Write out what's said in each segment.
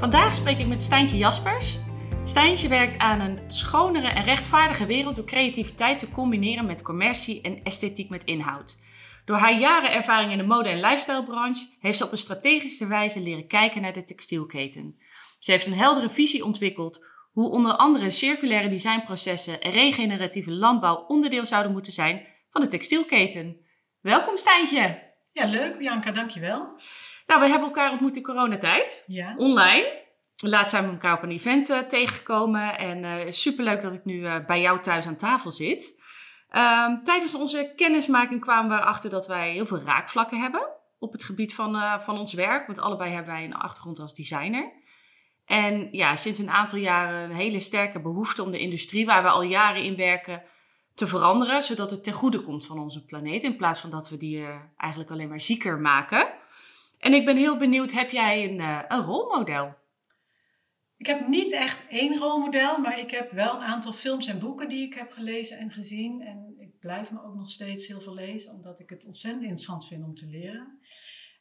Vandaag spreek ik met Stijntje Jaspers. Stijntje werkt aan een schonere en rechtvaardige wereld door creativiteit te combineren met commercie en esthetiek met inhoud. Door haar jaren ervaring in de mode- en lifestylebranche heeft ze op een strategische wijze leren kijken naar de textielketen. Ze heeft een heldere visie ontwikkeld hoe onder andere circulaire designprocessen en regeneratieve landbouw onderdeel zouden moeten zijn van de textielketen. Welkom Stijntje! Ja, leuk Bianca, dankjewel. Nou, we hebben elkaar ontmoet in coronatijd, Ja. online. Laatst zijn we elkaar op een event eh, tegengekomen en eh superleuk dat ik nu eh, bij jou thuis aan tafel zit. Ehm, tijdens onze kennismaking kwamen we erachter dat wij heel veel raakvlakken hebben op het gebied van, van ons werk, want allebei hebben wij een achtergrond als designer. En ja, sinds een aantal jaren een hele sterke behoefte om de industrie waar we al jaren in werken te veranderen, zodat het ten goede komt van onze planeet, in plaats van dat we die eigenlijk alleen maar zieker maken. En ik ben heel benieuwd, heb jij een, eh, een rolmodel? Ik heb niet echt één rolmodel, maar ik heb wel een aantal films en boeken die ik heb gelezen en gezien. En ik blijf me ook nog steeds heel veel lezen, omdat ik het ontzettend interessant vind om te leren.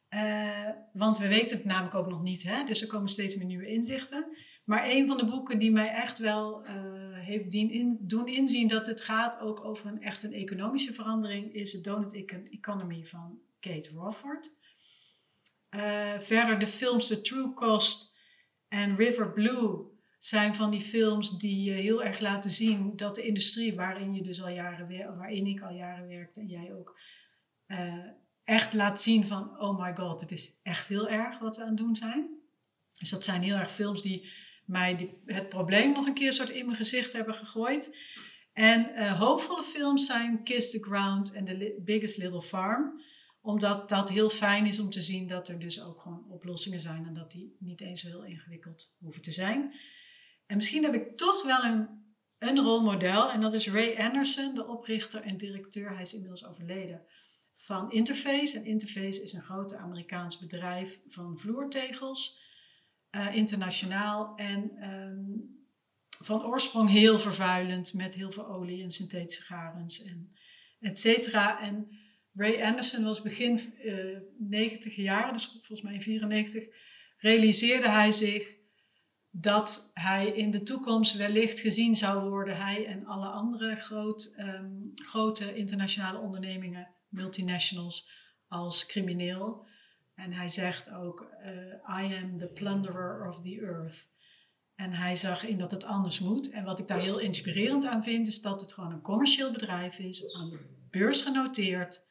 Eh, want we weten het namelijk ook nog niet, hè? dus er komen steeds meer nieuwe inzichten. Maar een van de boeken die mij echt wel eh, heeft in, doen inzien dat het gaat ook over een echt een economische verandering, is The Donut Econ- Economy van Kate Rawford. Eh, verder de films The True Cost en River Blue zijn van die films die heel erg laten zien dat de industrie waarin je dus al jaren waarin ik al jaren werkte en jij ook, eh, echt laat zien van oh my god, het is echt heel erg wat we aan het doen zijn. Dus dat zijn heel erg films die mij die, het probleem nog een keer soort in mijn gezicht hebben gegooid. En eh, hoopvolle films zijn Kiss the Ground en The Biggest Little Farm omdat dat heel fijn is om te zien dat er dus ook gewoon oplossingen zijn en dat die niet eens heel ingewikkeld hoeven te zijn. En misschien heb ik toch wel een, een rolmodel en dat is Ray Anderson, de oprichter en directeur, hij is inmiddels overleden, van Interface. En Interface is een groot Amerikaans bedrijf van vloertegels, eh, internationaal en ehm, van oorsprong heel vervuilend met heel veel olie en synthetische garens en et cetera. En Ray Anderson was begin eh 90 jaar, dus volgens mij in 94, realiseerde hij zich dat hij in de toekomst wellicht gezien zou worden, hij en alle andere groot, ehm, grote internationale ondernemingen, multinationals, als crimineel. En hij zegt ook, eh, I am the plunderer of the earth. En hij zag in dat het anders moet. En wat ik daar heel inspirerend aan vind, is dat het gewoon een commercieel bedrijf is, aan de beurs genoteerd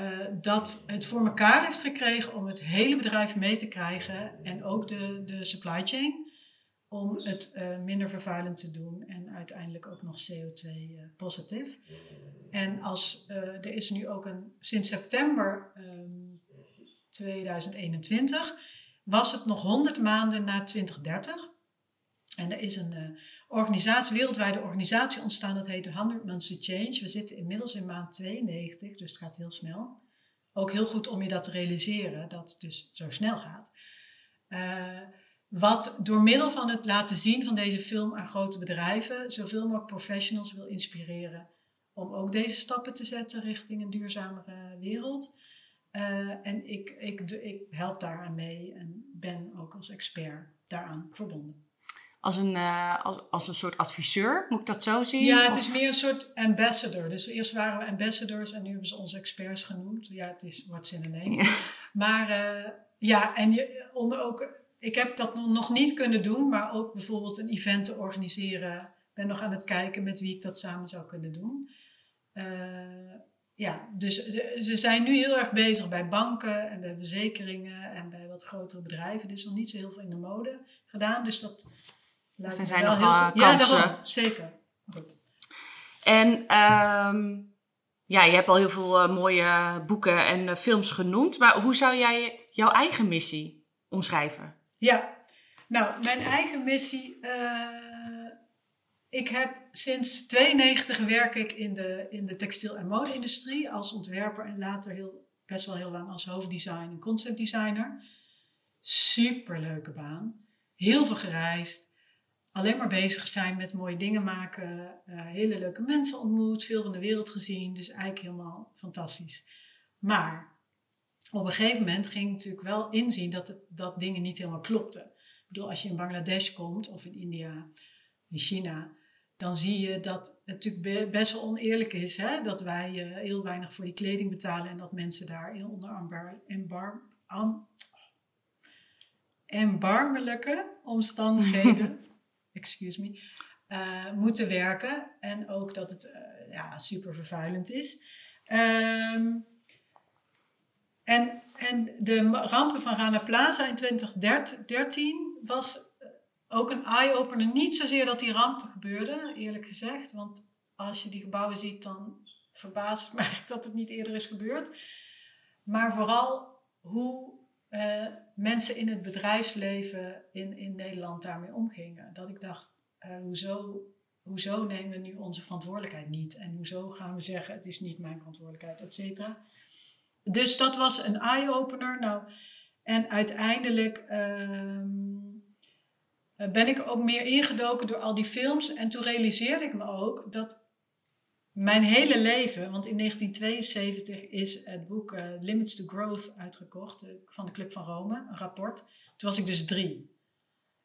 eh, dat het voor elkaar heeft gekregen om het hele bedrijf mee te krijgen en ook de, de supply chain, om het eh, minder vervuilend te doen en uiteindelijk ook nog CO2-positief. en als, eh, er is nu ook een, sinds september ehm, 2021, was het nog 100 maanden na 2030. En er is een eh, organisatie, wereldwijde organisatie ontstaan, dat heet de 100 Months to Change. We zitten inmiddels in maand 92, dus het gaat heel snel. Ook heel goed om je dat te realiseren, dat het dus zo snel gaat. Eh, wat door middel van het laten zien van deze film aan grote bedrijven, zoveel mogelijk professionals wil inspireren om ook deze stappen te zetten richting een duurzamere wereld. Eh, en ik, ik, ik help daaraan mee en ben ook als expert daaraan verbonden. Als een, eh, als, als een soort adviseur, moet ik dat zo zien? Ja, het Of- is meer een soort ambassador. Dus eerst waren we ambassadors en nu hebben ze ons experts genoemd. Ja, het is what's in a name. Ja. Maar eh, ja, en je, onder ook, ik heb dat nog niet kunnen doen, maar ook bijvoorbeeld een event te organiseren. Ik ben nog aan het kijken met wie ik dat samen zou kunnen doen. Eh, ja, dus de- ze zijn nu heel erg bezig bij banken en bij verzekeringen en bij wat grotere bedrijven. Er is nog niet zo heel veel in de mode gedaan, dus dat lijkt er zijn wel nog veel- Ja, kansen. daarom, zeker. Goed. En ehm, ja, je hebt al heel veel eh, mooie boeken en eh, films genoemd. Maar hoe zou jij jouw eigen missie omschrijven? Ja, nou, mijn eigen missie. Uh, ik heb sinds 92 werk ik in de, in de textiel- en mode-industrie als ontwerper en later heel, best wel heel lang als hoofddesign en conceptdesigner. Superleuke baan. Heel veel gereisd. Alleen maar bezig zijn met mooie dingen maken. Uh, hele leuke mensen ontmoet. Veel van de wereld gezien. Dus eigenlijk helemaal fantastisch. Maar op een gegeven moment ging ik natuurlijk wel inzien dat, het, dat dingen niet helemaal klopten. Ik bedoel, als je in Bangladesh komt of in India, in China, dan zie je dat het natuurlijk best wel oneerlijk is. Hè? Dat wij uh, heel weinig voor die kleding betalen en dat mensen daar heel onder ambar, am, erbarmelijke omstandigheden, excuse me, uh, moeten werken. En ook dat het uh, ja, super vervuilend is. Um, en, en de rampen van Rana Plaza in 2013 was ook een eye-opener. Niet zozeer dat die rampen gebeurden, eerlijk gezegd. Want als je die gebouwen ziet, dan verbaast het me dat het niet eerder is gebeurd. Maar vooral hoe uh, mensen in het bedrijfsleven in, in Nederland daarmee omgingen. Dat ik dacht, uh, hoezo, hoezo nemen we nu onze verantwoordelijkheid niet? En hoezo gaan we zeggen, het is niet mijn verantwoordelijkheid, et cetera. Dus dat was een eye-opener. Nou, en uiteindelijk uh, ben ik ook meer ingedoken door al die films. En toen realiseerde ik me ook dat mijn hele leven, want in 1972 is het boek uh, Limits to Growth uitgekocht uh, van de Club van Rome, een rapport. Toen was ik dus drie.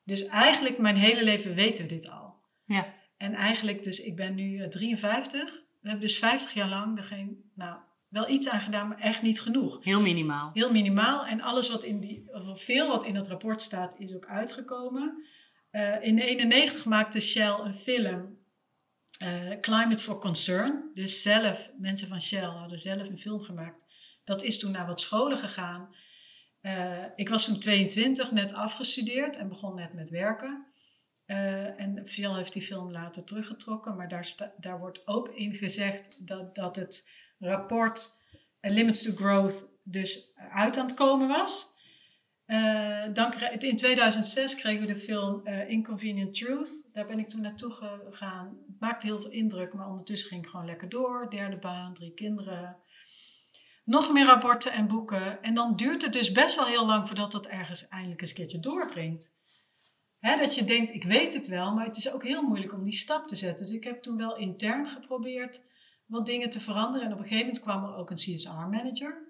Dus eigenlijk mijn hele leven weten we dit al. Ja. En eigenlijk, dus ik ben nu 53. Eh, we hebben dus 50 jaar lang er geen, nou, wel iets aan gedaan, maar echt niet genoeg. Heel minimaal. Heel minimaal. En alles wat in die, of veel wat in dat rapport staat, is ook uitgekomen. In 91 maakte Shell een film uh, Climate for Concern. Dus zelf, mensen van Shell hadden zelf een film gemaakt. Dat is toen naar wat scholen gegaan. Uh, ik was toen 22, net afgestudeerd en begon net met werken. Uh, en Shell heeft die film later teruggetrokken, maar daar, daar wordt ook in gezegd dat, dat het rapport Limits to Growth dus uit aan het komen was. Uh, dan, in 2006 kregen we de film uh, Inconvenient Truth. Daar ben ik toen naartoe gegaan. Het maakte heel veel indruk, maar ondertussen ging ik gewoon lekker door. Derde baan, drie kinderen. Nog meer rapporten en boeken. En dan duurt het dus best wel heel lang voordat dat ergens eindelijk een keertje doordringt. Dat je denkt, ik weet het wel, maar het is ook heel moeilijk om die stap te zetten. Dus ik heb toen wel intern geprobeerd wat dingen te veranderen. En op een gegeven moment kwam er ook een CSR-manager.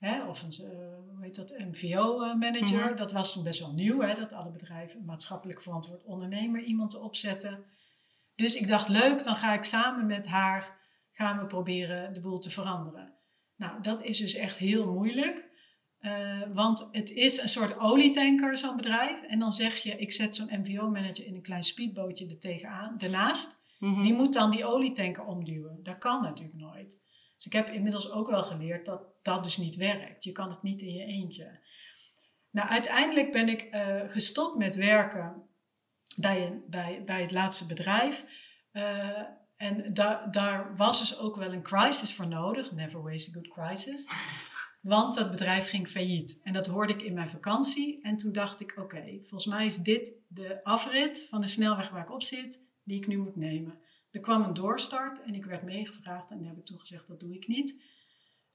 Of een, uh, hoe heet dat, MVO-manager. Mm -hmm. Dat was toen best wel nieuw, hè, dat alle bedrijven een maatschappelijk verantwoord ondernemer iemand te opzetten. Dus ik dacht, leuk, dan ga ik samen met haar, gaan we proberen de boel te veranderen. Nou, dat is dus echt heel moeilijk. Uh, want het is een soort olietanker, zo'n bedrijf. En dan zeg je, ik zet zo'n MVO-manager in een klein speedbootje er tegenaan, daarnaast. Mm -hmm. Die moet dan die olietanker omduwen. Dat kan natuurlijk nooit. Dus ik heb inmiddels ook wel geleerd dat dat dus niet werkt. Je kan het niet in je eentje. Nou, uiteindelijk ben ik uh, gestopt met werken bij, een, bij, bij het laatste bedrijf. Uh, en da daar was dus ook wel een crisis voor nodig. Never waste a good crisis. Want dat bedrijf ging failliet. En dat hoorde ik in mijn vakantie. En toen dacht ik, oké, volgens mij is dit de afrit van de snelweg waar ik op zit, die ik nu moet nemen. Er kwam een doorstart en ik werd meegevraagd en daar heb ik toen gezegd, dat doe ik niet.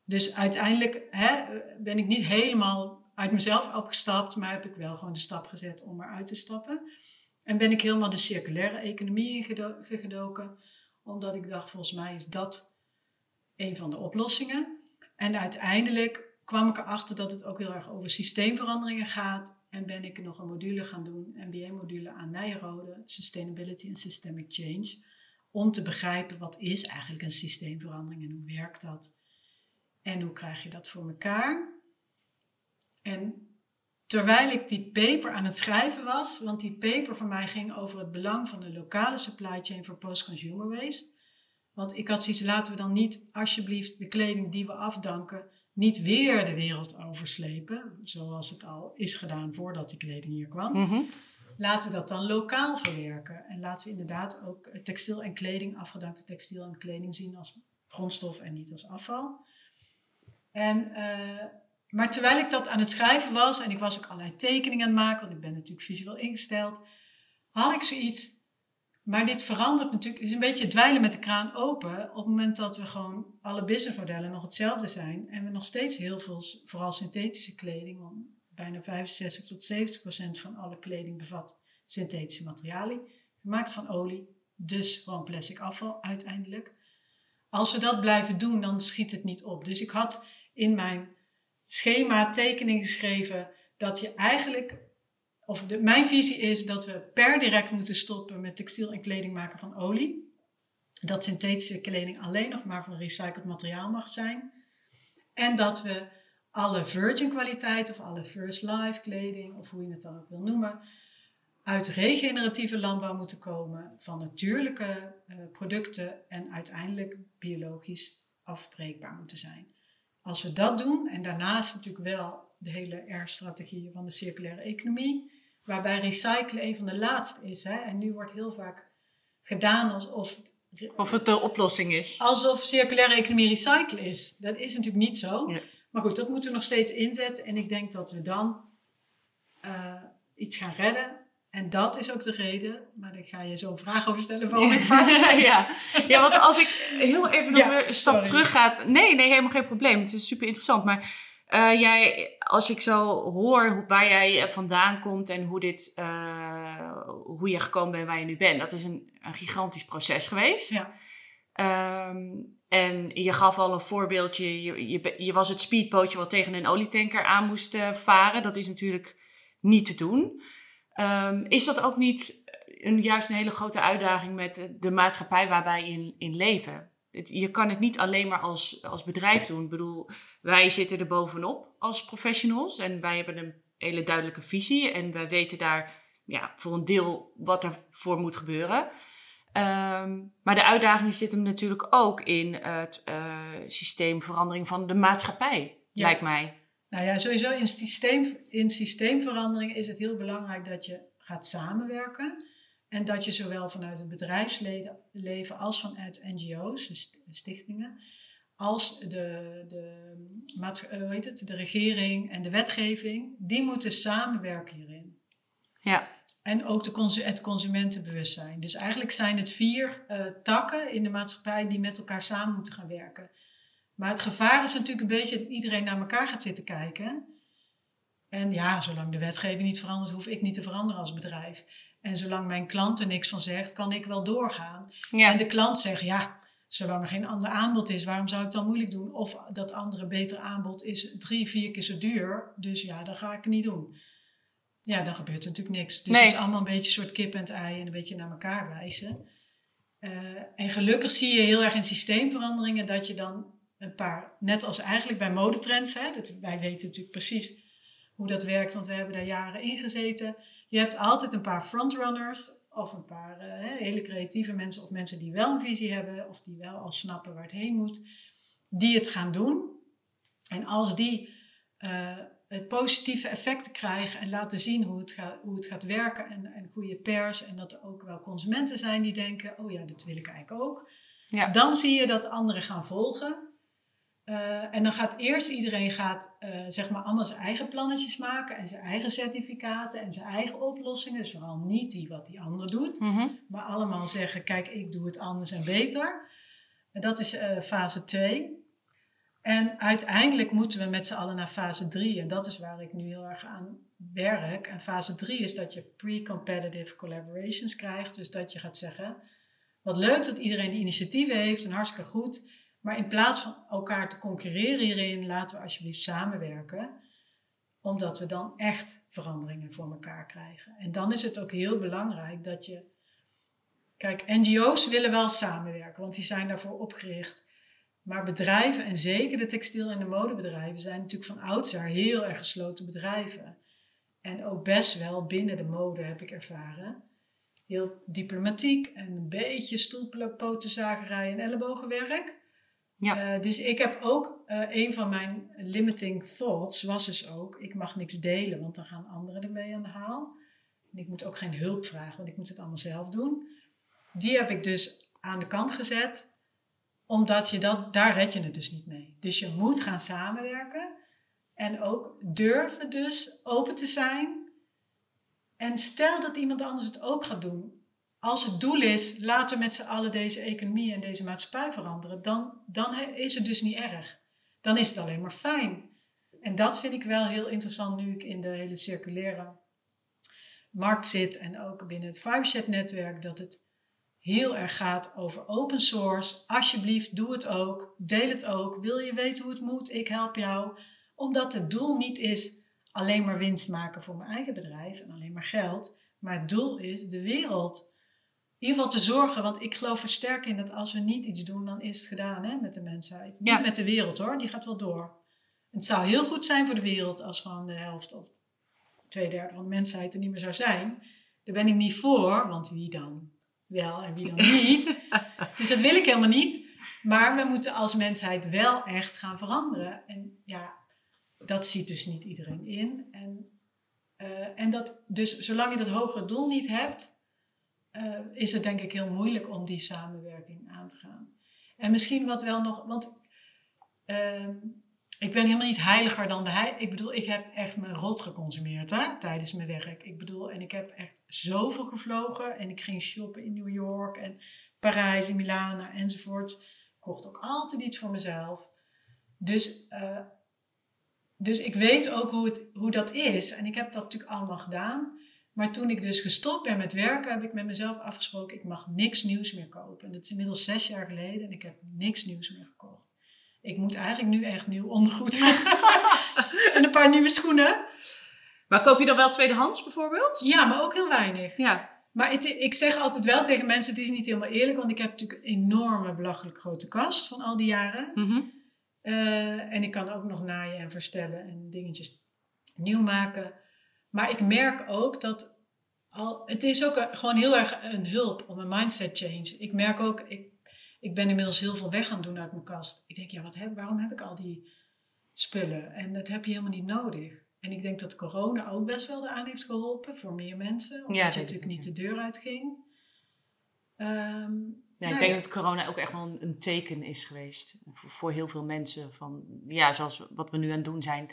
Dus uiteindelijk hè, ben ik niet helemaal uit mezelf opgestapt, maar heb ik wel gewoon de stap gezet om eruit te stappen. En ben ik helemaal de circulaire economie ingedoken, omdat ik dacht, volgens mij is dat een van de oplossingen. En uiteindelijk kwam ik erachter dat het ook heel erg over systeemveranderingen gaat. En ben ik nog een module gaan doen, MBA-module aan Nijrode, Sustainability and Systemic Change. Om te begrijpen wat is eigenlijk een systeemverandering en hoe werkt dat. En hoe krijg je dat voor elkaar? En terwijl ik die paper aan het schrijven was, want die paper voor mij ging over het belang van de lokale supply chain voor post-consumer waste. Want ik had zoiets, laten we dan niet alsjeblieft de kleding die we afdanken, niet weer de wereld overslepen, zoals het al is gedaan voordat die kleding hier kwam. Mhm. Laten we dat dan lokaal verwerken. En laten we inderdaad ook textiel en kleding, afgedankte textiel en kleding zien als grondstof en niet als afval. En uh, maar terwijl ik dat aan het schrijven was en ik was ook allerlei tekeningen aan het maken, want ik ben natuurlijk visueel ingesteld, had ik zoiets. Maar dit verandert natuurlijk, het is een beetje dweilen met de kraan open op het moment dat we gewoon alle businessmodellen nog hetzelfde zijn en we nog steeds heel veel, vooral synthetische kleding, want bijna 65 tot 70 procent van alle kleding bevat synthetische materialen, gemaakt van olie, dus gewoon plastic afval uiteindelijk. Als we dat blijven doen, dan schiet het niet op. Dus ik had in mijn schema tekening geschreven dat je eigenlijk, of mijn visie is dat we per direct moeten stoppen met textiel en kleding maken van olie. Dat synthetische kleding alleen nog maar van recycled materiaal mag zijn. En dat we alle virgin kwaliteit of alle first life kleding, of hoe je het dan ook wil noemen, uit regeneratieve landbouw moeten komen, van natuurlijke uh, producten en uiteindelijk biologisch afbreekbaar moeten zijn. Als we dat doen, en daarnaast natuurlijk wel de hele R-strategie van de circulaire economie, waarbij recyclen een van de laatste is. Hè? En nu wordt heel vaak gedaan alsof. Of het de oplossing is. Alsof circulaire economie recyclen is. Dat is natuurlijk niet zo. Maar goed, dat moeten we nog steeds inzetten. En ik denk dat we dan uh, iets gaan redden en dat is ook de reden, maar ik ga je zo een vraag over stellen waarom ik vaak ja. ja, want als ik heel even nog een stap terug ga. Nee, nee, helemaal geen probleem. Het is super interessant. Maar uh, jij, als ik zo hoor waar jij vandaan komt en hoe, dit, uh, hoe je gekomen bent waar je nu bent, dat is een, een gigantisch proces geweest. Ja. Um, en je gaf al een voorbeeldje. Je, je, je was het speedbootje wat tegen een olietanker aan moest uh, varen. Dat is natuurlijk niet te doen. Um, is dat ook niet een, juist een hele grote uitdaging met de maatschappij waar wij in, in leven? je kan het niet alleen maar als, als bedrijf doen. Ik bedoel, wij zitten er bovenop als professionals en wij hebben een hele duidelijke visie en wij weten daar ja, voor een deel wat er voor moet gebeuren. Um, maar de uitdaging zit hem natuurlijk ook in het uh, systeemverandering van de maatschappij, lijkt mij. Nou ja, sowieso in, systeem, in systeemverandering is het heel belangrijk dat je gaat samenwerken. En dat je zowel vanuit het bedrijfsleven als vanuit NGO's, dus stichtingen, als de, de, eh, hoe heet het, de regering en de wetgeving, die moeten samenwerken hierin. Ja. En ook de, het consumentenbewustzijn. Dus eigenlijk zijn het vier uh, takken in de maatschappij die met elkaar samen moeten gaan werken. Maar het gevaar is natuurlijk een beetje dat iedereen naar elkaar gaat zitten kijken. En ja, zolang de wetgeving niet verandert, hoef ik niet te veranderen als bedrijf. En zolang mijn klant er niks van zegt, kan ik wel doorgaan. En de klant zegt, ja, zolang er geen ander aanbod is, waarom zou ik dan moeilijk doen? Of dat andere beter aanbod is drie, vier keer zo duur. Dus ja, dat ga ik niet doen. Ja, dan gebeurt er natuurlijk niks. Dus het is allemaal een beetje een soort kip en het ei en een beetje naar elkaar wijzen. Uh, en gelukkig zie je heel erg in systeemveranderingen dat je dan een paar, net als eigenlijk bij modetrends, hè, dat, wij weten natuurlijk precies hoe dat werkt, want we hebben daar jaren in gezeten. Je hebt altijd een paar frontrunners of een paar uh, hele creatieve mensen of mensen die wel een visie hebben of die wel al snappen waar het heen moet, die het gaan doen. En als die uh, het positieve effecten krijgen en laten zien hoe het, gaat, hoe het gaat werken en, en goede pers en dat er ook wel consumenten zijn die denken, oh ja, dat wil ik eigenlijk ook. Ja. Dan zie je dat anderen gaan volgen. Uh, en dan gaat eerst iedereen gaat, uh, zeg maar allemaal zijn eigen plannetjes maken en zijn eigen certificaten en zijn eigen oplossingen. Dus vooral niet die wat die ander doet, mm -hmm. maar allemaal zeggen: kijk, ik doe het anders en beter. En dat is uh, fase 2. En uiteindelijk moeten we met z'n allen naar fase 3. En dat is waar ik nu heel erg aan werk. En fase 3 is dat je pre-competitive collaborations krijgt. Dus dat je gaat zeggen: wat leuk dat iedereen die initiatieven heeft en hartstikke goed. Maar in plaats van elkaar te concurreren hierin, laten we alsjeblieft samenwerken. Omdat we dan echt veranderingen voor elkaar krijgen. En dan is het ook heel belangrijk dat je. Kijk, NGO's willen wel samenwerken, want die zijn daarvoor opgericht. Maar bedrijven, en zeker de textiel- en de modebedrijven, zijn natuurlijk van oudsher heel erg gesloten bedrijven. En ook best wel binnen de mode heb ik ervaren. Heel diplomatiek en een beetje stoelpotenzagerij en ellebogenwerk. Ja. Uh, dus ik heb ook, uh, een van mijn limiting thoughts was dus ook, ik mag niks delen, want dan gaan anderen ermee aan de haal. En ik moet ook geen hulp vragen, want ik moet het allemaal zelf doen. Die heb ik dus aan de kant gezet, omdat je dat, daar red je het dus niet mee. Dus je moet gaan samenwerken. En ook durven dus open te zijn. En stel dat iemand anders het ook gaat doen. Als het doel is, laten we met z'n allen deze economie en deze maatschappij veranderen. Dan, dan is het dus niet erg. Dan is het alleen maar fijn. En dat vind ik wel heel interessant nu ik in de hele circulaire markt zit. En ook binnen het Fiberchat netwerk. Dat het heel erg gaat over open source. Alsjeblieft, doe het ook. Deel het ook. Wil je weten hoe het moet? Ik help jou. Omdat het doel niet is alleen maar winst maken voor mijn eigen bedrijf en alleen maar geld. Maar het doel is de wereld in ieder geval te zorgen. Want ik geloof er sterk in dat als we niet iets doen, dan is het gedaan hè, met de mensheid. Niet met de wereld hoor, die gaat wel door. Het zou heel goed zijn voor de wereld als gewoon de helft of twee derde van de mensheid er niet meer zou zijn. Daar ben ik niet voor, want wie dan? wel en wie dan niet. dus dat wil ik helemaal niet. Maar we moeten als mensheid wel echt gaan veranderen. En ja, dat ziet dus niet iedereen in. En, uh, en dat, dus zolang je dat hogere doel niet hebt, uh, is het denk ik heel moeilijk om die samenwerking aan te gaan. En misschien wat wel nog, want uh, ik ben helemaal niet heiliger dan de hij. Ik bedoel, ik heb echt mijn rot geconsumeerd hè, tijdens mijn werk. Ik bedoel, en ik heb echt zoveel gevlogen. En ik ging shoppen in New York en Parijs en Milaan enzovoort. Kocht ook altijd iets voor mezelf. Dus, uh, dus ik weet ook hoe, het, hoe dat is. En ik heb dat natuurlijk allemaal gedaan. Maar toen ik dus gestopt ben met werken, heb ik met mezelf afgesproken: ik mag niks nieuws meer kopen. En dat is inmiddels zes jaar geleden en ik heb niks nieuws meer gekocht ik moet eigenlijk nu echt nieuw ondergoed en een paar nieuwe schoenen. Maar koop je dan wel tweedehands bijvoorbeeld? Ja, maar ook heel weinig. Ja. Maar het, ik zeg altijd wel tegen mensen, het is niet helemaal eerlijk, want ik heb natuurlijk een enorme belachelijk grote kast van al die jaren. Mm en ik kan ook nog naaien en verstellen en dingetjes nieuw maken. Maar ik merk ook dat al, het is ook gewoon heel erg een hulp om een mindset change. Ik merk ook, ik ik ben inmiddels heel veel weg gaan doen uit mijn kast. Ik denk, ja, wat heb, waarom heb ik al die spullen? En dat heb je helemaal niet nodig. En ik denk dat corona ook best wel eraan heeft geholpen voor meer mensen. Omdat ja, je natuurlijk niet de deur uitging. Um, ja, ik denk dat corona ook echt wel een, teken is geweest voor, heel veel mensen. Van, ja, zoals wat we nu aan het doen zijn.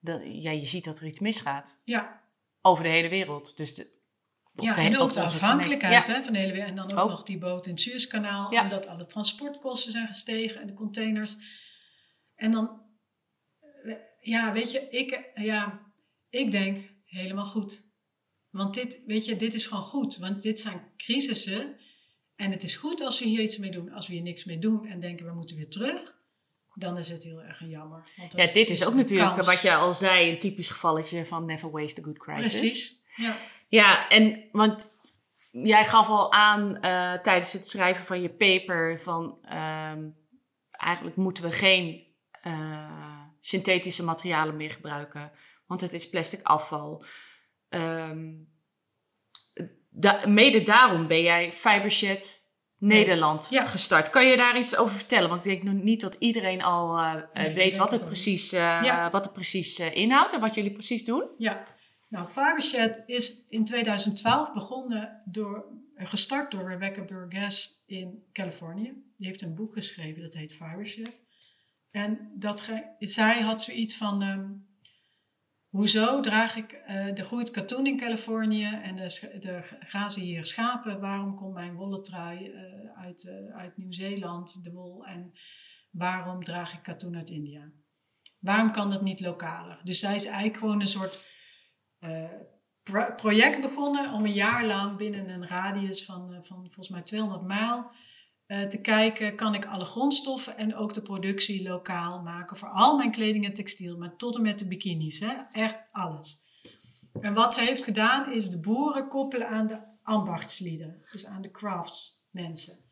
Dat, ja, je ziet dat er iets misgaat. Ja. Over de hele wereld. Dus de, ja, en ook de afhankelijkheid hè, van de hele wereld. En dan ook, nog die boot in het Suezkanaal. En dat alle transportkosten zijn gestegen en de containers. En dan, eh, ja, weet je, ik, eh, ja, ik denk helemaal goed. Want dit, weet je, dit is gewoon goed. Want dit zijn crisissen. En het is goed als we hier iets mee doen. Als we hier niks mee doen en denken we moeten weer terug, dan is het heel erg jammer. Want ja, dit is, ook natuurlijk wat je al zei, een typisch gevalletje van never waste a good crisis. Precies, ja. Ja, en want jij gaf al aan uh, tijdens het schrijven van je paper van uh, eigenlijk moeten we geen uh, synthetische materialen meer gebruiken, want het is plastic afval. Um, da mede daarom ben jij Fibershed Nederland ja. gestart. Kan je daar iets over vertellen? Want ik denk niet dat iedereen al uh, weet wat het, precies, ja. wat het precies inhoudt en wat jullie precies doen. Ja, nou, Fibershed is in 2012 begonnen door, gestart door Rebecca Burgess in Californië. Die heeft een boek geschreven dat heet Fibershed. En dat zij had zoiets van, um, hoezo draag ik, uh, er groeit katoen in Californië en er grazen hier schapen. Waarom komt mijn wollen trui uh, uit, uh, uit Nieuw-Zeeland, de wol, en waarom draag ik katoen uit India? Waarom kan dat niet lokaler? Dus zij is eigenlijk gewoon een soort project begonnen om een jaar lang binnen een radius van, van volgens mij 200 mijl uh, te kijken, kan ik alle grondstoffen en ook de productie lokaal maken voor al mijn kleding en textiel, maar tot en met de bikinis, hè? echt alles. En wat ze heeft gedaan is de boeren koppelen aan de ambachtslieden, dus aan de craftsmensen.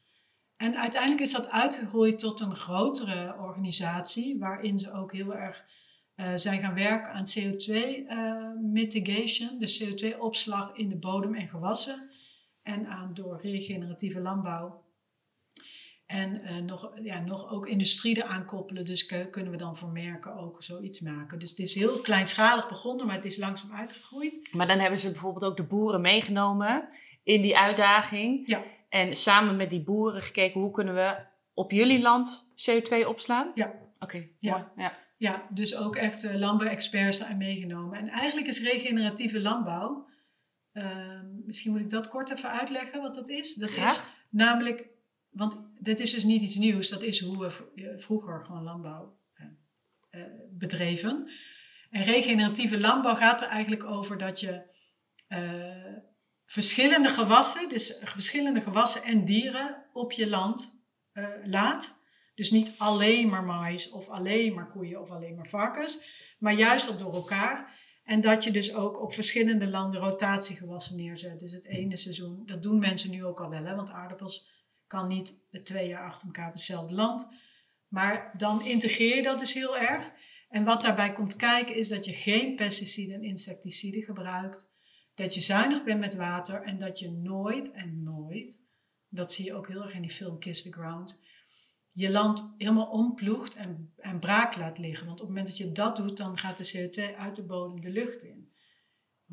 En uiteindelijk is dat uitgegroeid tot een grotere organisatie, waarin ze ook heel erg uh, zijn gaan werken aan CO2 uh, mitigation, dus CO2-opslag in de bodem en gewassen. En aan door regeneratieve landbouw. En uh, nog, ja, nog ook industrie eraan koppelen. Dus kunnen we dan voor merken ook zoiets maken. Dus het is heel kleinschalig begonnen, maar het is langzaam uitgegroeid. Maar dan hebben ze bijvoorbeeld ook de boeren meegenomen in die uitdaging. Ja. En samen met die boeren gekeken hoe kunnen we op jullie land CO2 opslaan? Ja. Oké, Ja. ja. Ja, dus ook echt uh, landbouwexperts daarin meegenomen. En eigenlijk is regeneratieve landbouw, ehm, misschien moet ik dat kort even uitleggen wat dat is. Dat Graag. is namelijk, want dit is dus niet iets nieuws, dat is hoe we eh, vroeger gewoon landbouw eh, eh, bedreven. En regeneratieve landbouw gaat er eigenlijk over dat je eh, verschillende gewassen, dus verschillende gewassen en dieren op je land laat. Dus niet alleen maar mais of alleen maar koeien of alleen maar varkens, maar juist dat door elkaar. En dat je dus ook op verschillende landen rotatiegewassen neerzet. Dus het ene seizoen, dat doen mensen nu ook al wel, hè, want aardappels kan niet twee jaar achter elkaar op hetzelfde land. Maar dan integreer je dat dus heel erg. En wat daarbij komt kijken is dat je geen pesticiden en insecticiden gebruikt. Dat je zuinig bent met water en dat je nooit en nooit, dat zie je ook heel erg in die film Kiss the Ground, je land helemaal omploegt en, en braak laat liggen. Want op het moment dat je dat doet, dan gaat de CO2 uit de bodem de lucht in.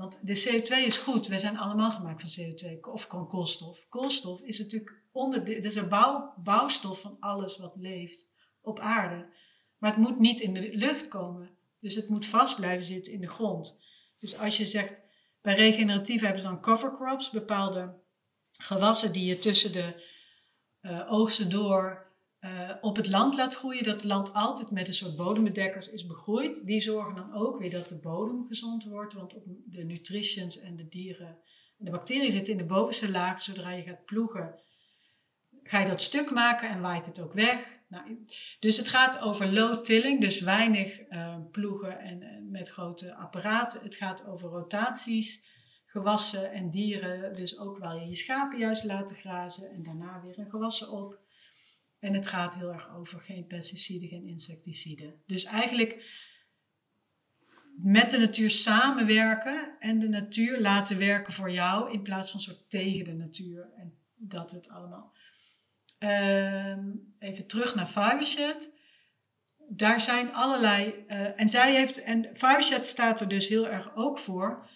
Want de CO2 is goed. We zijn allemaal gemaakt van CO2 of van koolstof. Koolstof is natuurlijk onder het is een bouw, bouwstof van alles wat leeft op aarde. Maar het moet niet in de lucht komen. Dus het moet vast blijven zitten in de grond. Dus als je zegt, bij regeneratief hebben ze dan cover crops, bepaalde gewassen die je tussen de uh, oogsten door uh, op het land laat groeien, dat het land altijd met een soort bodembedekkers is begroeid. Die zorgen dan ook weer dat de bodem gezond wordt, want op de nutritions en de dieren en de bacteriën zitten in de bovenste laag. Zodra je gaat ploegen, ga je dat stuk maken en waait het ook weg. Nou, dus het gaat over low tilling, dus weinig uh, ploegen en, met grote apparaten. Het gaat over rotaties, gewassen en dieren. Dus ook wel je je schapen juist laten grazen en daarna weer een gewassen op. En het gaat heel erg over geen pesticiden, geen insecticiden. Dus eigenlijk met de natuur samenwerken en de natuur laten werken voor jou in plaats van soort tegen de natuur. En dat het allemaal. Um, even terug naar Fibershed. Daar zijn allerlei. Uh, en zij heeft. En staat er dus heel erg ook voor.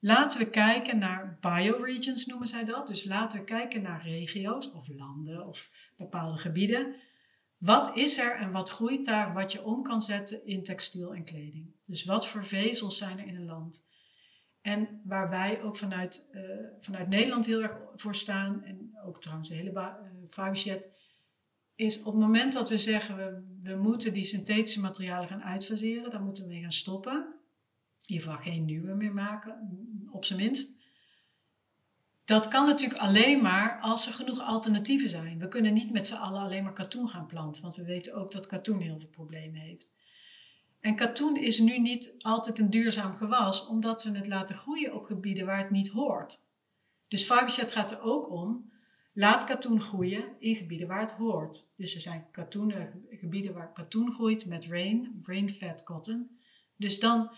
Laten we kijken naar bioregions, noemen zij dat. Dus laten we kijken naar regio's of landen of bepaalde gebieden. Wat is er en wat groeit daar wat je om kan zetten in textiel en kleding? Dus wat voor vezels zijn er in een land? En waar wij ook vanuit, uh, vanuit Nederland heel erg voor staan, en ook trouwens de hele uh, is op het moment dat we zeggen we, we moeten die synthetische materialen gaan uitfaseren, dan moeten we mee gaan stoppen. In ieder geval geen nieuwe meer maken, op zijn minst. Dat kan natuurlijk alleen maar als er genoeg alternatieven zijn. We kunnen niet met z'n allen alleen maar katoen gaan planten, want we weten ook dat katoen heel veel problemen heeft. En katoen is nu niet altijd een duurzaam gewas, omdat we het laten groeien op gebieden waar het niet hoort. Dus Fiberset gaat er ook om, laat katoen groeien in gebieden waar het hoort. Dus er zijn katoenen, gebieden waar katoen groeit met rain, rain-fed cotton. Dus dan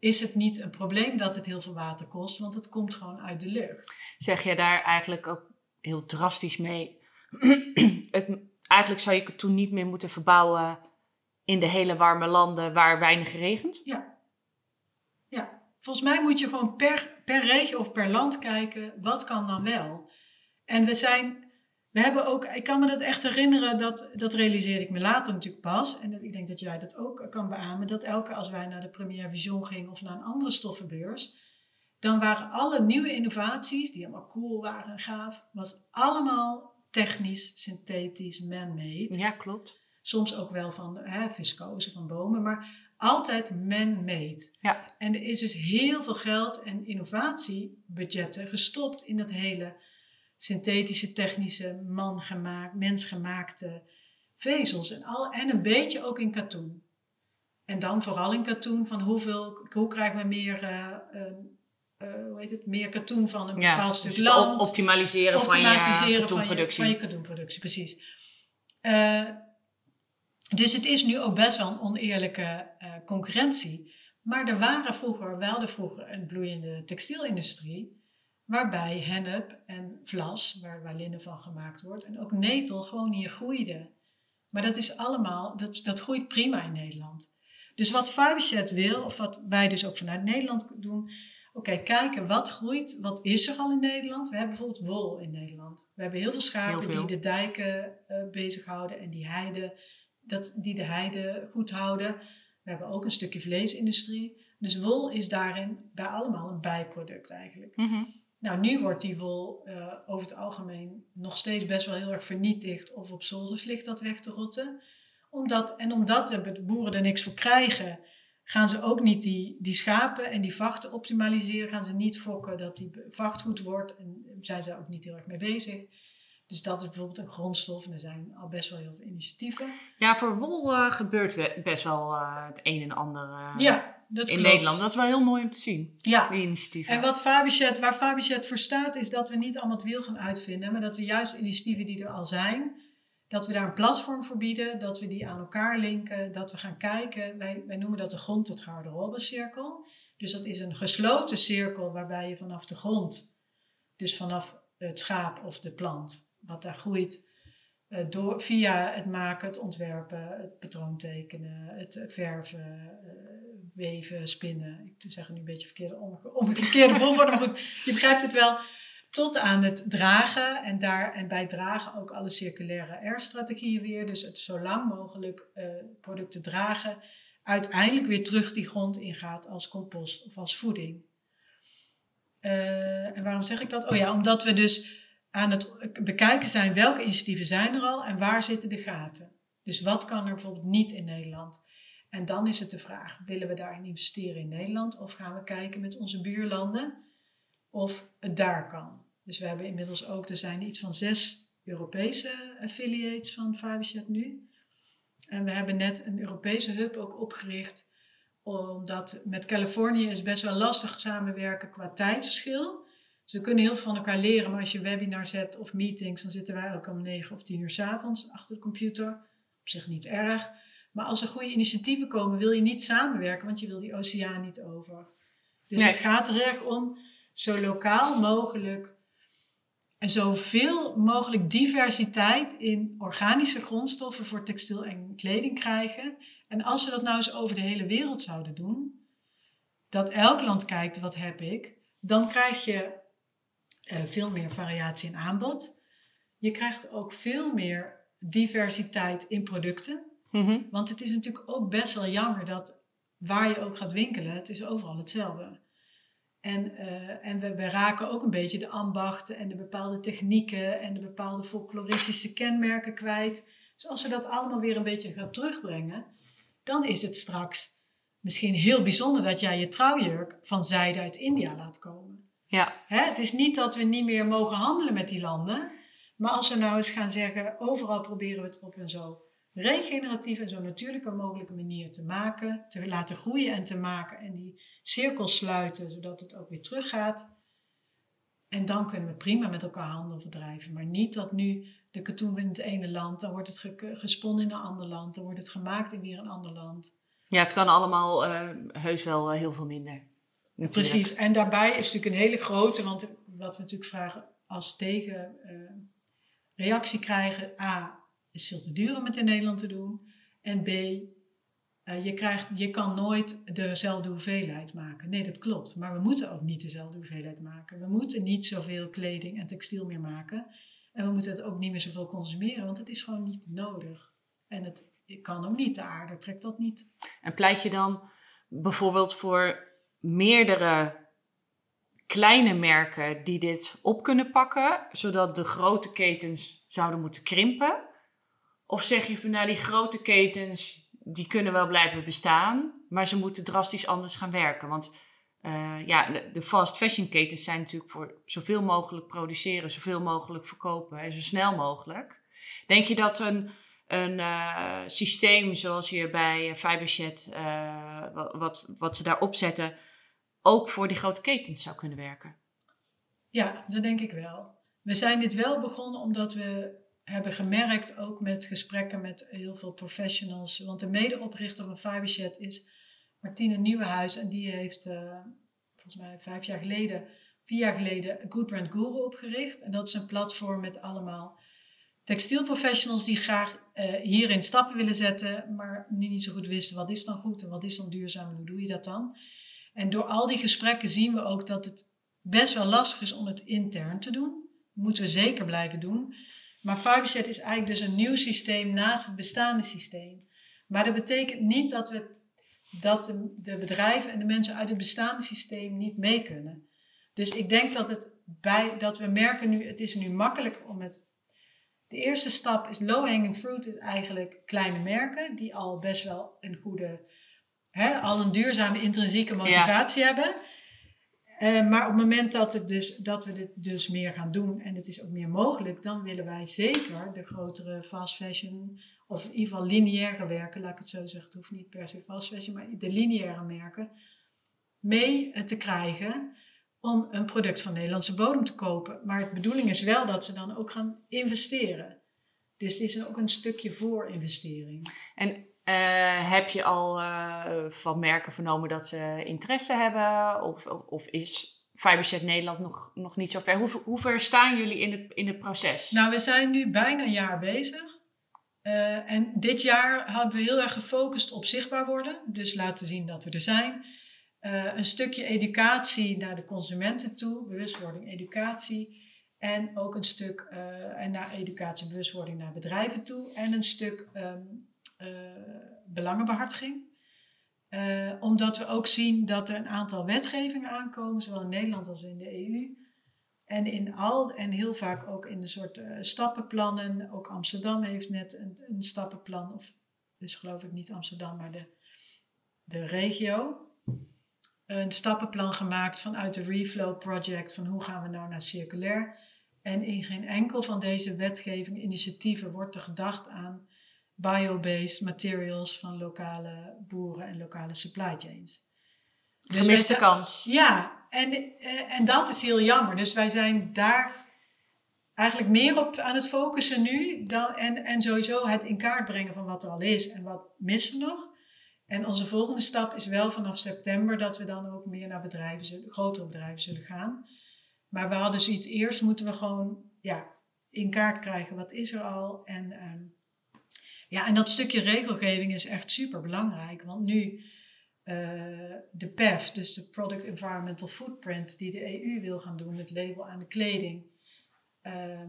is het niet een probleem dat het heel veel water kost, want het komt gewoon uit de lucht. Zeg je daar eigenlijk ook heel drastisch mee? het, eigenlijk zou je katoen niet meer moeten verbouwen in de hele warme landen waar weinig regent? Ja. Ja. Volgens mij moet je gewoon per, per regio of per land kijken, wat kan dan wel? En we zijn, we hebben ook, ik kan me dat echt herinneren, dat, dat realiseerde ik me later natuurlijk pas. En dat, ik denk dat jij dat ook kan beamen, dat elke als wij naar de Première Vision gingen of naar een andere stoffenbeurs, dan waren alle nieuwe innovaties, die allemaal cool waren en gaaf, was allemaal technisch, synthetisch, man-made. Ja, klopt. Soms ook wel van hè, viscose van bomen, maar altijd man-made. Ja. En er is dus heel veel geld en innovatiebudgetten gestopt in dat hele synthetische, technische, man-gemaakt, mensgemaakte vezels. En, al, en een beetje ook in katoen. En dan vooral in katoen van hoeveel, hoe krijgen we meer, uh, uh, hoe heet het, meer katoen van een ja, bepaald stuk dus land. Optimaliseren, optimaliseren van je katoenproductie. Van je, van je katoenproductie, precies. Uh, dus het is nu ook best wel een oneerlijke concurrentie. Maar er waren vroeger, wel de vroeger, een bloeiende textielindustrie. Waarbij hennep en vlas, waar, waar linnen van gemaakt wordt, en ook netel gewoon hier groeide. Maar dat is allemaal, dat, dat groeit prima in Nederland. Dus wat Fibershed wil, of wat wij dus ook vanuit Nederland doen, oké, okay, kijken wat groeit, wat is er al in Nederland. We hebben bijvoorbeeld wol in Nederland. We hebben heel veel schapen heel veel. die de dijken uh, bezighouden en die heiden dat, die de heide goed houden. We hebben ook een stukje vleesindustrie. Dus wol is daarin bij allemaal een bijproduct eigenlijk. Mhm. Nou, nu wordt die wol eh, over het algemeen nog steeds best wel heel erg vernietigd of op zolders ligt dat weg te rotten. Omdat, en omdat de boeren er niks voor krijgen, gaan ze ook niet die, die schapen en die vachten optimaliseren. Gaan ze niet fokken dat die vacht goed wordt en zijn ze ook niet heel erg mee bezig. Dus dat is bijvoorbeeld een grondstof en er zijn al best wel heel veel initiatieven. Ja, voor wol eh, gebeurt best wel eh, het een en ander ja, dat in klopt. Nederland. Dat is wel heel mooi om te zien, Ja, die initiatieven. En wat Fabichet, waar Fabichet voor staat, is dat we niet allemaal het wiel gaan uitvinden, maar dat we juist initiatieven die er al zijn, dat we daar een platform voor bieden, dat we die aan elkaar linken, dat we gaan kijken. Wij, wij noemen dat de grond tot garderobe-cirkel. Dus dat is een gesloten cirkel waarbij je vanaf de grond, dus vanaf het schaap of de plant, wat daar groeit, eh, door, via het maken, het ontwerpen, het patroon tekenen, het verven, eh, weven, spinnen. Ik zeg nu een beetje verkeerde, om, om een verkeerde volgorde, maar goed, je begrijpt het wel. Tot aan het dragen en, daar, en bij dragen ook alle circulaire R-strategieën weer. Dus het zo lang mogelijk eh, producten dragen, uiteindelijk weer terug die grond ingaat als compost of als voeding. Eh, en waarom zeg ik dat? Oh ja, omdat we dus aan het bekijken zijn welke initiatieven zijn er al en waar zitten de gaten. Dus wat kan er bijvoorbeeld niet in Nederland? En dan is het de vraag, willen we daarin investeren in Nederland of gaan we kijken met onze buurlanden of het daar kan? Dus we hebben inmiddels ook, er zijn iets van zes Europese affiliates van Fabichet nu. En we hebben net een Europese hub ook opgericht, omdat met Californië is best wel lastig samenwerken qua tijdsverschil. Dus we kunnen heel veel van elkaar leren, maar als je webinars hebt of meetings, dan zitten wij ook om negen of tien uur 's avonds achter de computer. Op zich niet erg. Maar als er goede initiatieven komen, wil je niet samenwerken, want je wil die oceaan niet over. Dus Nee. het gaat er erg om zo lokaal mogelijk en zoveel mogelijk diversiteit in organische grondstoffen voor textiel en kleding krijgen. En als we dat nou eens over de hele wereld zouden doen, dat elk land kijkt wat heb ik, dan krijg je eh, veel meer variatie in aanbod. Je krijgt ook veel meer diversiteit in producten. Mhm. Want het is natuurlijk ook best wel jammer dat waar je ook gaat winkelen, het is overal hetzelfde. En, eh, en we, we raken ook een beetje de ambachten en de bepaalde technieken en de bepaalde folkloristische kenmerken kwijt. Dus als we dat allemaal weer een beetje gaan terugbrengen, dan is het straks misschien heel bijzonder dat jij je trouwjurk van zijde uit India laat komen. Ja, Hè, het is niet dat we niet meer mogen handelen met die landen. Maar als we nou eens gaan zeggen, overal proberen we het op een zo regeneratieve en zo natuurlijke mogelijke manier te maken, te laten groeien en te maken en die cirkels sluiten, zodat het ook weer teruggaat. En dan kunnen we prima met elkaar handel verdrijven. Maar niet dat nu de katoen in het ene land, dan wordt het ge- gesponnen in een ander land, dan wordt het gemaakt in weer een ander land. ja het kan allemaal eh, heus wel eh, heel veel minder. Natuurlijk. Precies, en daarbij is natuurlijk een hele grote, want wat we natuurlijk vragen als tegen eh, reactie krijgen, A, is veel te duur om het in Nederland te doen. En B, eh, je, krijgt, je kan nooit dezelfde hoeveelheid maken. Nee, dat klopt, maar we moeten ook niet dezelfde hoeveelheid maken. We moeten niet zoveel kleding en textiel meer maken. En we moeten het ook niet meer zoveel consumeren, want het is gewoon niet nodig. En het kan ook niet, de aarde trekt dat niet. En pleit je dan bijvoorbeeld voor meerdere kleine merken die dit op kunnen pakken, zodat de grote ketens zouden moeten krimpen? Of zeg je van nou, die grote ketens die kunnen wel blijven bestaan, maar ze moeten drastisch anders gaan werken? Want eh, ja, de, fast fashion ketens zijn natuurlijk voor zoveel mogelijk produceren, zoveel mogelijk verkopen en zo snel mogelijk. Denk je dat een, een eh, systeem zoals hier bij eh wat, wat, wat ze daar opzetten, ook voor die grote ketens zou kunnen werken? Ja, dat denk ik wel. We zijn dit wel begonnen omdat we hebben gemerkt, ook met gesprekken met heel veel professionals. Want de medeoprichter van Fiberchat is Martine Nieuwenhuis. En die heeft eh, volgens mij vijf jaar geleden, vier jaar geleden, Good Brand Guru opgericht. En dat is een platform met allemaal textielprofessionals die graag eh, hierin stappen willen zetten. Maar niet zo goed wisten wat is dan goed en wat is dan duurzaam en hoe doe je dat dan. En door al die gesprekken zien we ook dat het best wel lastig is om het intern te doen. Moeten we zeker blijven doen. Maar Fiberset is eigenlijk dus een nieuw systeem naast het bestaande systeem. Maar dat betekent niet dat, we, dat de, de bedrijven en de mensen uit het bestaande systeem niet mee kunnen. Dus ik denk dat, het bij, dat we merken nu, het is nu makkelijk om het... De eerste stap is low-hanging fruit, is eigenlijk kleine merken die al best wel een goede, hè, al een duurzame intrinsieke motivatie hebben. Uh, maar op het moment dat, het dus, dat we dit dus meer gaan doen en het is ook meer mogelijk, dan willen wij zeker de grotere fast fashion, of in ieder geval lineaire werken, laat ik het zo zeggen. Het hoeft niet per se fast fashion, maar de lineaire merken mee te krijgen om een product van Nederlandse bodem te kopen. Maar de bedoeling is wel dat ze dan ook gaan investeren. Dus het is ook een stukje voor investering. En uh, heb je al uh, van merken vernomen dat ze interesse hebben? Of, of, is Fiberchat Nederland nog, nog niet zo ver? Hoe, hoe ver staan jullie in het, in het proces? Nou, we zijn nu bijna een jaar bezig. Uh, en dit jaar hebben we heel erg gefocust op zichtbaar worden. Dus laten zien dat we er zijn. Een stukje educatie naar de consumenten toe, bewustwording, educatie. En ook een stuk en naar educatie, bewustwording naar bedrijven toe. En een stuk uh, belangenbehartiging. omdat we ook zien dat er een aantal wetgevingen aankomen, zowel in Nederland als in de EU. En, in al, en heel vaak ook in de soort stappenplannen. Ook Amsterdam heeft net een, een stappenplan, of dus geloof ik niet Amsterdam, maar de, de regio een stappenplan gemaakt vanuit de Reflow Project van hoe gaan we nou naar circulair. En in geen enkel van deze wetgeving initiatieven wordt er gedacht aan biobased materials van lokale boeren en lokale supply chains. Dus Gemiste kans. Ja, en, eh, en dat is heel jammer. Dus wij zijn daar eigenlijk meer op aan het focussen nu. Dan, en, en sowieso het in kaart brengen van wat er al is en wat missen nog. En onze volgende stap is wel vanaf september dat we dan ook meer naar bedrijven, zullen, grotere bedrijven zullen gaan. Maar we hadden zoiets eerst moeten we gewoon ja, in kaart krijgen wat is er al. En, ehm, ja, en dat stukje regelgeving is echt super belangrijk. Want nu uh, de PEF, dus de Product Environmental Footprint, die de EU wil gaan doen, het label aan de kleding, uh,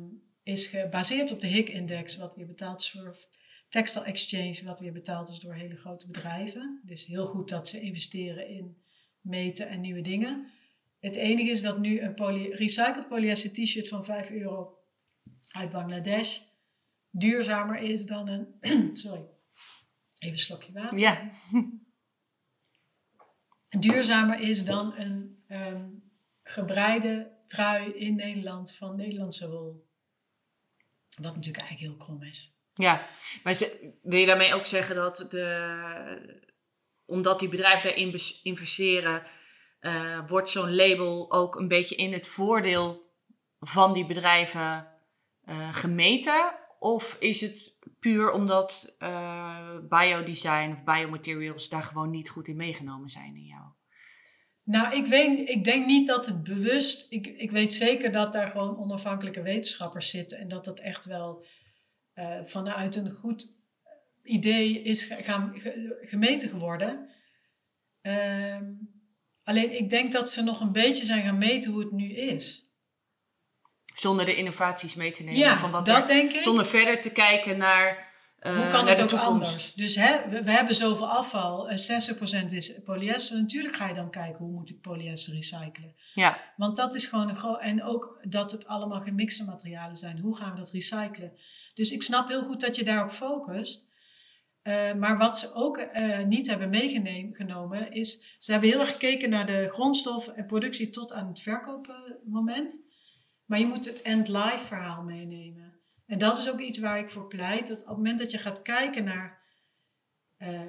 is gebaseerd op de HIC-index, wat weer betaald is voor Textile Exchange, wat weer betaald is door hele grote bedrijven. Dus heel goed dat ze investeren in meten en nieuwe dingen. Het enige is dat nu een poly recycled polyester t-shirt van 5 euro uit Bangladesh duurzamer is dan een. sorry, even een slokje water. Ja. duurzamer is dan een um, gebreide trui in Nederland van Nederlandse wol. Wat natuurlijk eigenlijk heel krom is. Ja, maar wil je daarmee ook zeggen dat de, omdat die bedrijven daarin investeren, uh, wordt zo'n label ook een beetje in het voordeel van die bedrijven uh, gemeten? Of is het puur omdat uh, biodesign of biomaterials daar gewoon niet goed in meegenomen zijn in jou? Nou, ik, weet, ik denk niet dat het bewust. Ik, ik weet zeker dat daar gewoon onafhankelijke wetenschappers zitten en dat dat echt wel uh, vanuit een goed idee is gaan, gemeten geworden. Uh, alleen ik denk dat ze nog een beetje zijn gaan meten hoe het nu is. Zonder de innovaties mee te nemen. Ja, van wat dat denk ik. Zonder verder te kijken naar. Uh, hoe kan het ook anders? Dus hè, we, we, hebben zoveel afval, 60% is polyester. Natuurlijk ga je dan kijken hoe moet ik polyester recyclen. Ja. Want dat is gewoon een groot. En ook dat het allemaal gemixte materialen zijn. Hoe gaan we dat recyclen? Dus ik snap heel goed dat je daarop focust. Uh, maar wat ze ook uh, niet hebben meegenomen is, ze hebben heel erg gekeken naar de grondstof en productie tot aan het verkoopmoment. Maar je moet het end-life verhaal meenemen. En dat is ook iets waar ik voor pleit, dat op het moment dat je gaat kijken naar uh,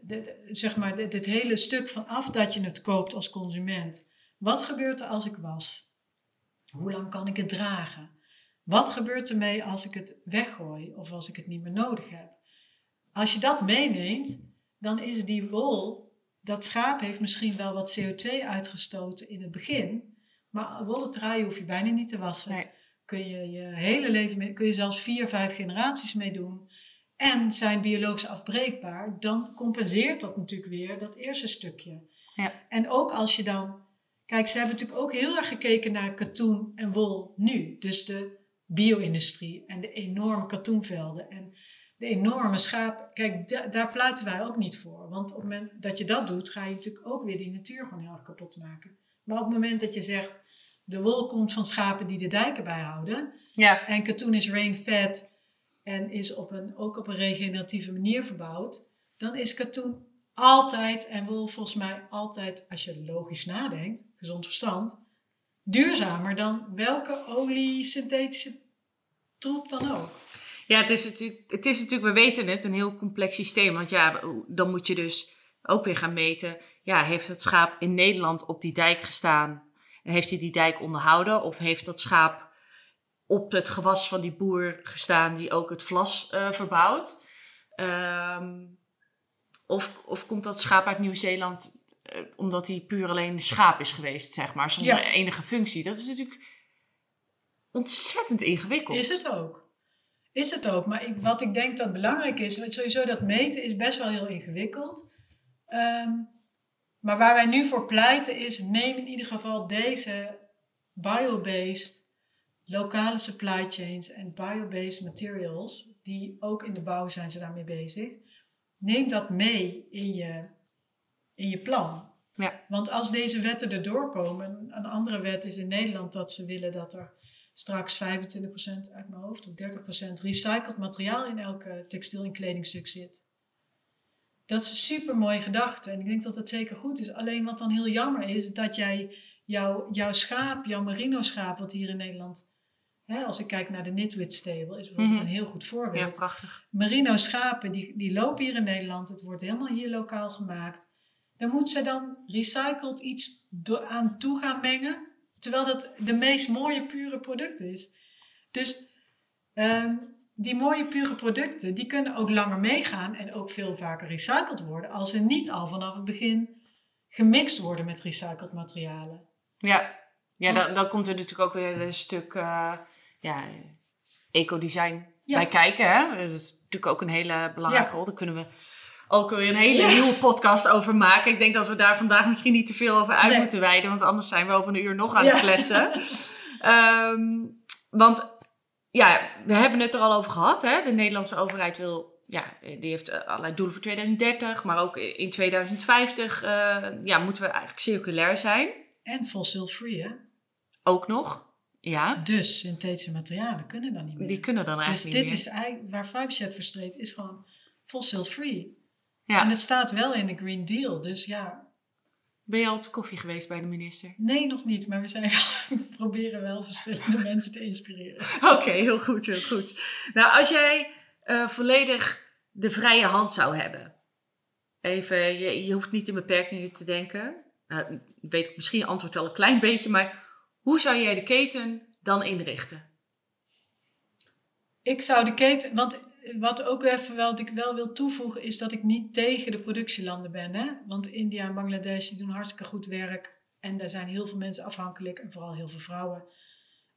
dit, zeg maar, dit, dit hele stuk vanaf dat je het koopt als consument. Wat gebeurt er als ik was? Hoe lang kan ik het dragen? Wat gebeurt ermee als ik het weggooi of als ik het niet meer nodig heb? Als je dat meeneemt, dan is die wol, dat schaap heeft misschien wel wat CO2 uitgestoten in het begin, maar wollen trui hoef je bijna niet te wassen. Kun je je hele leven mee, kun je zelfs vier, vijf generaties mee doen. En zijn biologisch afbreekbaar, dan compenseert dat natuurlijk weer dat eerste stukje. Ja. En ook als je dan, kijk, ze hebben natuurlijk ook heel erg gekeken naar katoen en wol nu. Dus de bio-industrie en de enorme katoenvelden en de enorme schapen. Kijk, da- daar pleiten wij ook niet voor. Want op het moment dat je dat doet, ga je natuurlijk ook weer die natuur gewoon heel erg kapot maken. Maar op het moment dat je zegt, de wol komt van schapen die de dijken bijhouden. Ja. En katoen is rain-fed en is op een, ook op een regeneratieve manier verbouwd. Dan is katoen altijd, en wol volgens mij altijd, als je logisch nadenkt, gezond verstand, duurzamer dan welke olie, synthetische troep dan ook. Ja, het is, natuurlijk, het is natuurlijk, we weten het, een heel complex systeem. Want ja, dan moet je dus ook weer gaan meten. Ja, heeft het schaap in Nederland op die dijk gestaan? En heeft hij die dijk onderhouden? Of heeft dat schaap op het gewas van die boer gestaan die ook het vlas eh, verbouwt? Ehm, of, of komt dat schaap uit Nieuw-Zeeland eh, omdat hij puur alleen schaap is geweest, zeg maar, zonder Ja. enige functie? Dat is natuurlijk ontzettend ingewikkeld. Is het ook. Is het ook. Maar ik, wat ik denk dat belangrijk is, want sowieso dat meten is best wel heel ingewikkeld. Ehm, maar waar wij nu voor pleiten is, neem in ieder geval deze biobased lokale supply chains en biobased materials, die ook in de bouw zijn ze daarmee bezig. Neem dat mee in je, in je plan. Ja. Want als deze wetten erdoor komen, een andere wet is in Nederland dat ze willen dat er straks 25% uit mijn hoofd of 30% recycled materiaal in elke textiel- en kledingstuk zit. Dat is een super mooie gedachte en ik denk dat dat zeker goed is. Alleen wat dan heel jammer is, dat jij jouw, jouw schaap, jouw merino schaap, wat hier in Nederland, hè, als ik kijk naar de Nitwit Stable, is bijvoorbeeld Mhm. een heel goed Ja, voorbeeld. prachtig. Merino schapen, die, die lopen hier in Nederland. Het wordt helemaal hier lokaal gemaakt. Dan moet ze dan recycled iets aan toe gaan mengen. Terwijl dat de meest mooie pure product is. Dus ehm, die mooie pure producten, die kunnen ook langer meegaan. En ook veel vaker recycled worden. Als ze niet al vanaf het begin gemixt worden met recycled materialen. Ja, ja Want- dan, dan komt er natuurlijk ook weer een stuk eh ja, ecodesign Ja. bij kijken. Hè? Dat is natuurlijk ook een hele belangrijke Ja. rol. Daar kunnen we ook weer een hele Ja. nieuwe podcast over maken. Ik denk dat we daar vandaag misschien niet te veel over uit Nee. moeten wijden. Want anders zijn we over een uur nog aan het Ja. kletsen. Ehm, want ja, we hebben het er al over gehad. Hè? De Nederlandse overheid wil... Ja, die heeft eh, allerlei doelen voor 2030, maar ook in 2050 eh, ja, moeten we eigenlijk circulair zijn. En fossil free, hè? Ook nog. Ja, Dus synthetische materialen kunnen dan niet meer. die kunnen dan Dus eigenlijk dit niet is eigenlijk waar Fiberchat voor streed, is gewoon fossil free. Ja. En het staat wel in de Green Deal. Dus ja, Ben je al op de koffie geweest bij de minister? nee, nog niet. Maar we, zijn wel, we proberen wel verschillende mensen te inspireren. Oké, heel goed, heel goed. Nou, als jij eh, volledig de vrije hand zou hebben. Even, je, je hoeft niet in beperkingen te denken. Nou, weet ik misschien antwoord wel een klein beetje, maar hoe zou jij de keten dan inrichten? Ik zou de keten, want wat ook even wel, wat ik wel wil toevoegen, is dat ik niet tegen de productielanden ben. Hè? Want India en Bangladesh die doen hartstikke goed werk. En daar zijn heel veel mensen afhankelijk, en vooral heel veel vrouwen,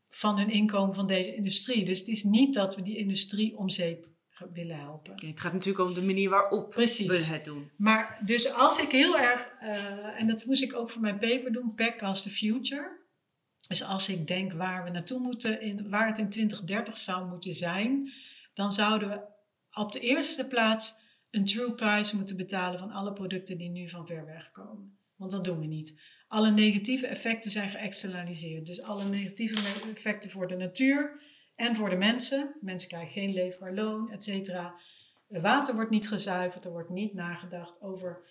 van hun inkomen van deze industrie. Dus het is niet dat we die industrie om zeep willen helpen. Oké, het gaat natuurlijk om de manier waarop Precies. we het doen. Maar dus als ik heel erg, eh, en dat moest ik ook voor mijn paper doen, Pack as the Future. Dus als ik denk waar we naartoe moeten, in, waar het in 2030 zou moeten zijn, dan zouden we op de eerste plaats een true price moeten betalen van alle producten die nu van ver weg komen. Want dat doen we niet. Alle negatieve effecten zijn geëxternaliseerd. Dus alle negatieve effecten voor de natuur en voor de mensen. Mensen krijgen geen leefbaar loon, et cetera. Het water wordt niet gezuiverd, er wordt niet nagedacht over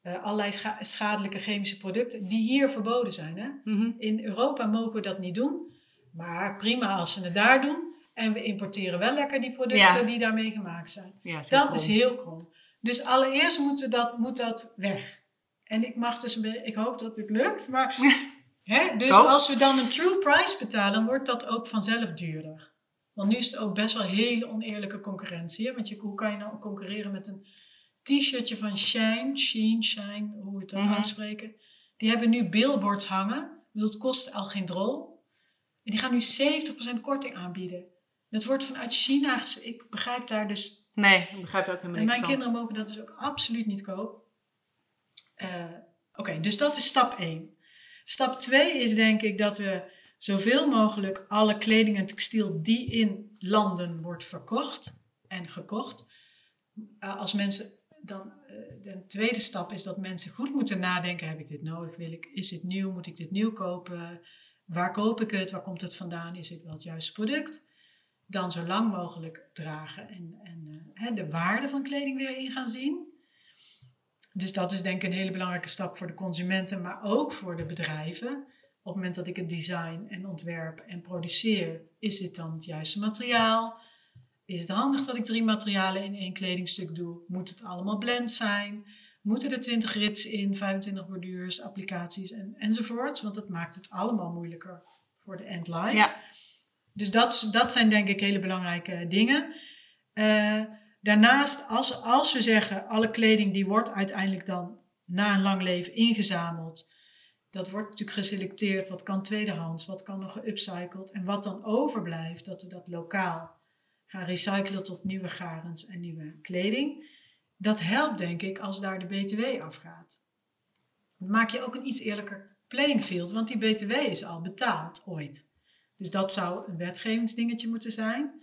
eh, allerlei scha- schadelijke chemische producten die hier verboden zijn. Hè? Mhm. In Europa mogen we dat niet doen, maar prima als ze het daar doen. En we importeren wel lekker die producten Ja. die daarmee gemaakt zijn. Ja, Dat is heel krom. Dus allereerst moet dat, moet dat weg. En ik mag dus ik hoop dat dit lukt, maar hè, dus als we dan een true price betalen, wordt dat ook vanzelf duurder. Want nu is het ook best wel hele oneerlijke concurrentie. Hè? Want je, hoe kan je nou concurreren met een t-shirtje van Shine, Sheen, Shine, hoe we het dan Mhm. uitspreken. Die hebben nu billboards hangen. Het kost al geen drol. En die gaan nu 70% korting aanbieden. Dat wordt vanuit China, ik begrijp daar dus Nee, ik begrijp er ook helemaal en niks mijn van. kinderen mogen dat dus ook absoluut niet kopen. Eh, Oké, dus dat is stap 1. Stap 2 is denk ik dat we zoveel mogelijk alle kleding en textiel die in landen wordt verkocht en gekocht. Uh, als mensen dan, uh, de tweede stap is dat mensen goed moeten nadenken: heb ik dit nodig? Wil ik, is dit nieuw? Moet ik dit nieuw kopen? Waar koop ik het? Waar komt het vandaan? Is het wel het juiste product? Dan zo lang mogelijk dragen en, en uh, de waarde van kleding weer in gaan zien. Dus dat is denk ik een hele belangrijke stap voor de consumenten, maar ook voor de bedrijven. Op het moment dat ik het design en ontwerp en produceer, is dit dan het juiste materiaal? Is het handig dat ik drie materialen in één kledingstuk doe? Moet het allemaal blend zijn? Moeten er 20 rits in, 25 borduurs, applicaties en, enzovoorts? Want dat maakt het allemaal moeilijker voor de end life. Ja. Dus dat, dat zijn denk ik hele belangrijke dingen. Uh, daarnaast, als, als we zeggen, alle kleding die wordt uiteindelijk dan na een lang leven ingezameld dat wordt natuurlijk geselecteerd. Wat kan tweedehands, wat kan nog geupcycled. En wat dan overblijft, dat we dat lokaal gaan recyclen tot nieuwe garens en nieuwe kleding. Dat helpt denk ik als daar de BTW afgaat. Dan maak je ook een iets eerlijker playing field, want die BTW is al betaald ooit. Dus dat zou een wetgevingsdingetje moeten zijn.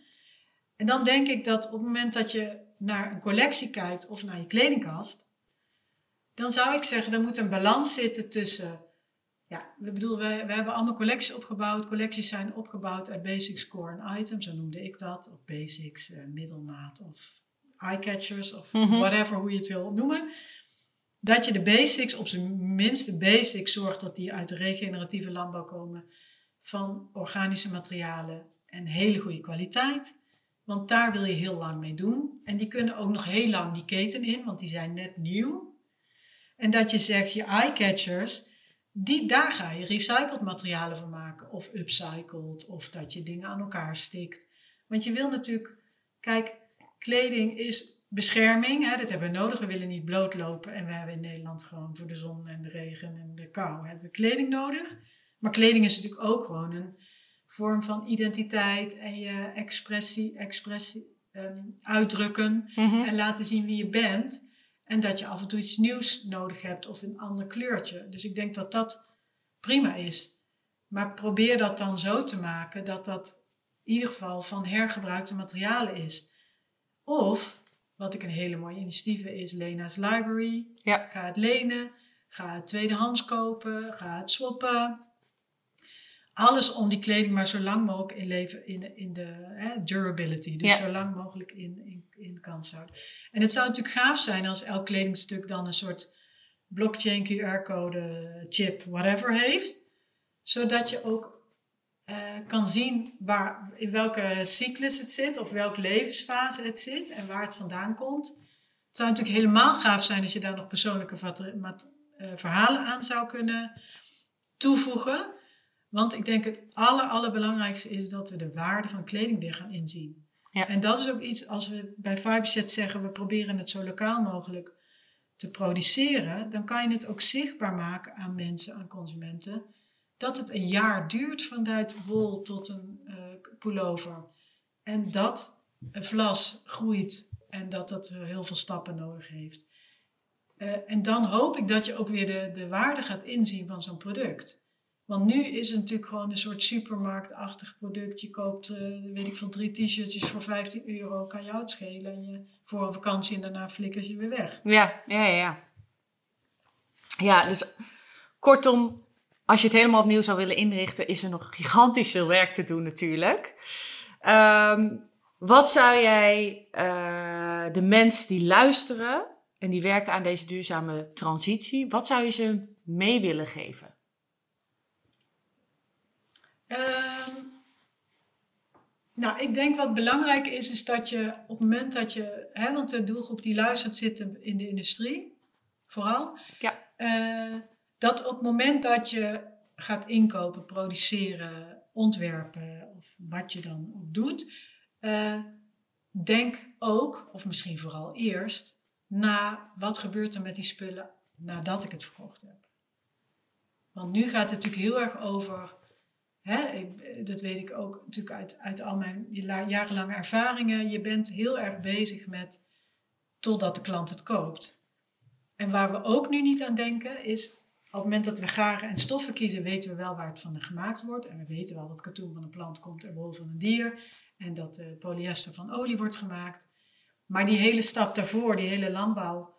En dan denk ik dat op het moment dat je naar een collectie kijkt of naar je kledingkast, dan zou ik zeggen, er moet een balans zitten tussen ja, we, bedoel, we, we hebben allemaal collecties opgebouwd. Collecties zijn opgebouwd uit basics, core en items, zo noemde ik dat. Of basics, uh, middelmaat of eyecatchers of mhm. whatever, hoe je het wil noemen. Dat je de basics, op zijn minst de basics, zorgt dat die uit de regeneratieve landbouw komen. Van organische materialen en hele goede kwaliteit. Want daar wil je heel lang mee doen. En die kunnen ook nog heel lang die keten in, want die zijn net nieuw. En dat je zegt, je eyecatchers die, daar ga je recycled materialen van maken. Of upcycled. Of dat je dingen aan elkaar stikt. Want je wil natuurlijk... Kijk, kleding is bescherming. Hè, dat hebben we nodig. We willen niet blootlopen. En we hebben in Nederland gewoon voor de zon en de regen en de kou... hebben we kleding nodig. Maar kleding is natuurlijk ook gewoon een vorm van identiteit. En je expressie, expressie um, uitdrukken. Mhm. En laten zien wie je bent. En dat je af en toe iets nieuws nodig hebt of een ander kleurtje. Dus ik denk dat dat prima is. Maar probeer dat dan zo te maken dat dat in ieder geval van hergebruikte materialen is. Of, wat ik een hele mooie initiatief is, Lena's Library. Ja. Ga het lenen, ga het tweedehands kopen, ga het swappen. Alles om die kleding maar zo lang mogelijk in leven in, in de hè, durability. Dus zo lang mogelijk in, in, in kans houden. En het zou natuurlijk gaaf zijn als elk kledingstuk dan een soort blockchain QR-code, chip, whatever heeft. Zodat je ook uh, kan zien waar, in welke cyclus het zit of welke levensfase het zit en waar het vandaan komt. Het zou natuurlijk helemaal gaaf zijn als je daar nog persoonlijke uh, verhalen aan zou kunnen toevoegen. Want ik denk het aller, allerbelangrijkste is dat we de waarde van kleding weer gaan inzien. Ja. En dat is ook iets, als we bij Fiberset zeggen, we proberen het zo lokaal mogelijk te produceren, dan kan je het ook zichtbaar maken aan mensen, aan consumenten, dat het een jaar duurt vanuit wol tot een uh, pullover. En dat een vlas groeit en dat dat heel veel stappen nodig heeft. Uh, en dan hoop ik dat je ook weer de, de waarde gaat inzien van zo'n product. Want nu is het natuurlijk gewoon een soort supermarktachtig product. Je koopt, uh, weet ik veel, drie t-shirtjes voor 15 euro. Kan je uitschelen. En je voor een vakantie en daarna flikker je weer weg. Ja, ja, ja. Ja, dus kortom, als je het helemaal opnieuw zou willen inrichten, is er nog gigantisch veel werk te doen natuurlijk. Ehm, wat zou jij uh, de mensen die luisteren en die werken aan deze duurzame transitie, wat zou je ze mee willen geven? Ehm, nou, ik denk wat belangrijk is, is dat je op het moment dat je, hè, want de doelgroep die luistert zit in de industrie, vooral. Ja. Uh, dat op het moment dat je gaat inkopen, produceren, ontwerpen of wat je dan ook doet, uh, denk ook, of misschien vooral eerst, na wat gebeurt er met die spullen nadat ik het verkocht heb. Want nu gaat het natuurlijk heel erg over Hè, dat weet ik ook natuurlijk uit, uit al mijn jarenlange ervaringen. Je bent heel erg bezig met totdat de klant het koopt. En waar we ook nu niet aan denken is, het moment dat we garen en stoffen kiezen, weten we wel waar het van gemaakt wordt. En we weten wel dat katoen van een plant komt en wol van een dier. En dat uh, polyester van olie wordt gemaakt. Maar die hele stap daarvoor, die hele landbouw,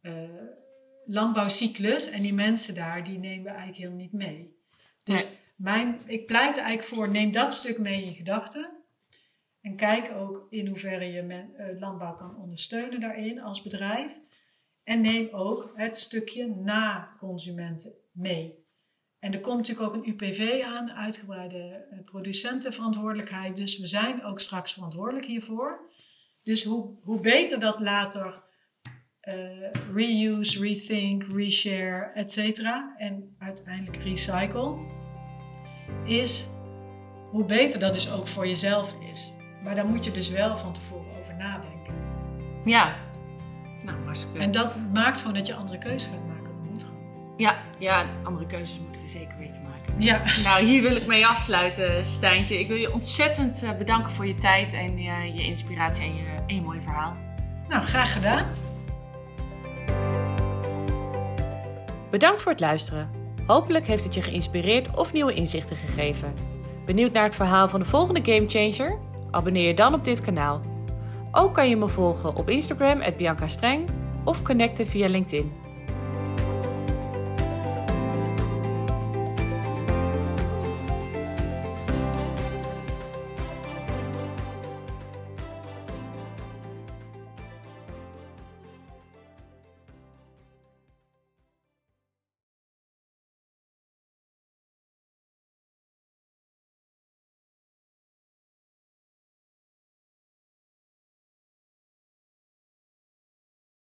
uh, landbouwcyclus en die mensen daar, die nemen we eigenlijk helemaal niet mee. Dus mijn, ik pleit eigenlijk voor, neem dat stuk mee in gedachten. En kijk ook in hoeverre je uh, landbouw kan ondersteunen daarin als bedrijf. En neem ook het stukje na consumenten mee. En er komt natuurlijk ook een UPV aan, uitgebreide eh, producentenverantwoordelijkheid. Dus we zijn ook straks verantwoordelijk hiervoor. Dus hoe, hoe beter dat later uh, reuse, rethink, reshare, et cetera, en uiteindelijk recycle, is hoe beter dat dus ook voor jezelf is. Maar daar moet je dus wel van tevoren over nadenken. Ja, nou, hartstikke. En dat maakt gewoon dat je andere keuzes gaat maken. Dat moet gewoon. Ja, ja, andere keuzes moeten we zeker weten maken. Ja. Nou, hier wil ik mee afsluiten, Stijntje. Ik wil je ontzettend eh, bedanken voor je tijd en uh, je inspiratie en je, en je mooie verhaal. Nou, graag gedaan. Bedankt voor het luisteren. Hopelijk heeft het je geïnspireerd of nieuwe inzichten gegeven. Benieuwd naar het verhaal van de volgende Gamechanger? Abonneer je dan op dit kanaal. Ook kan je me volgen op Instagram, Bianca Streng, of connecten via LinkedIn.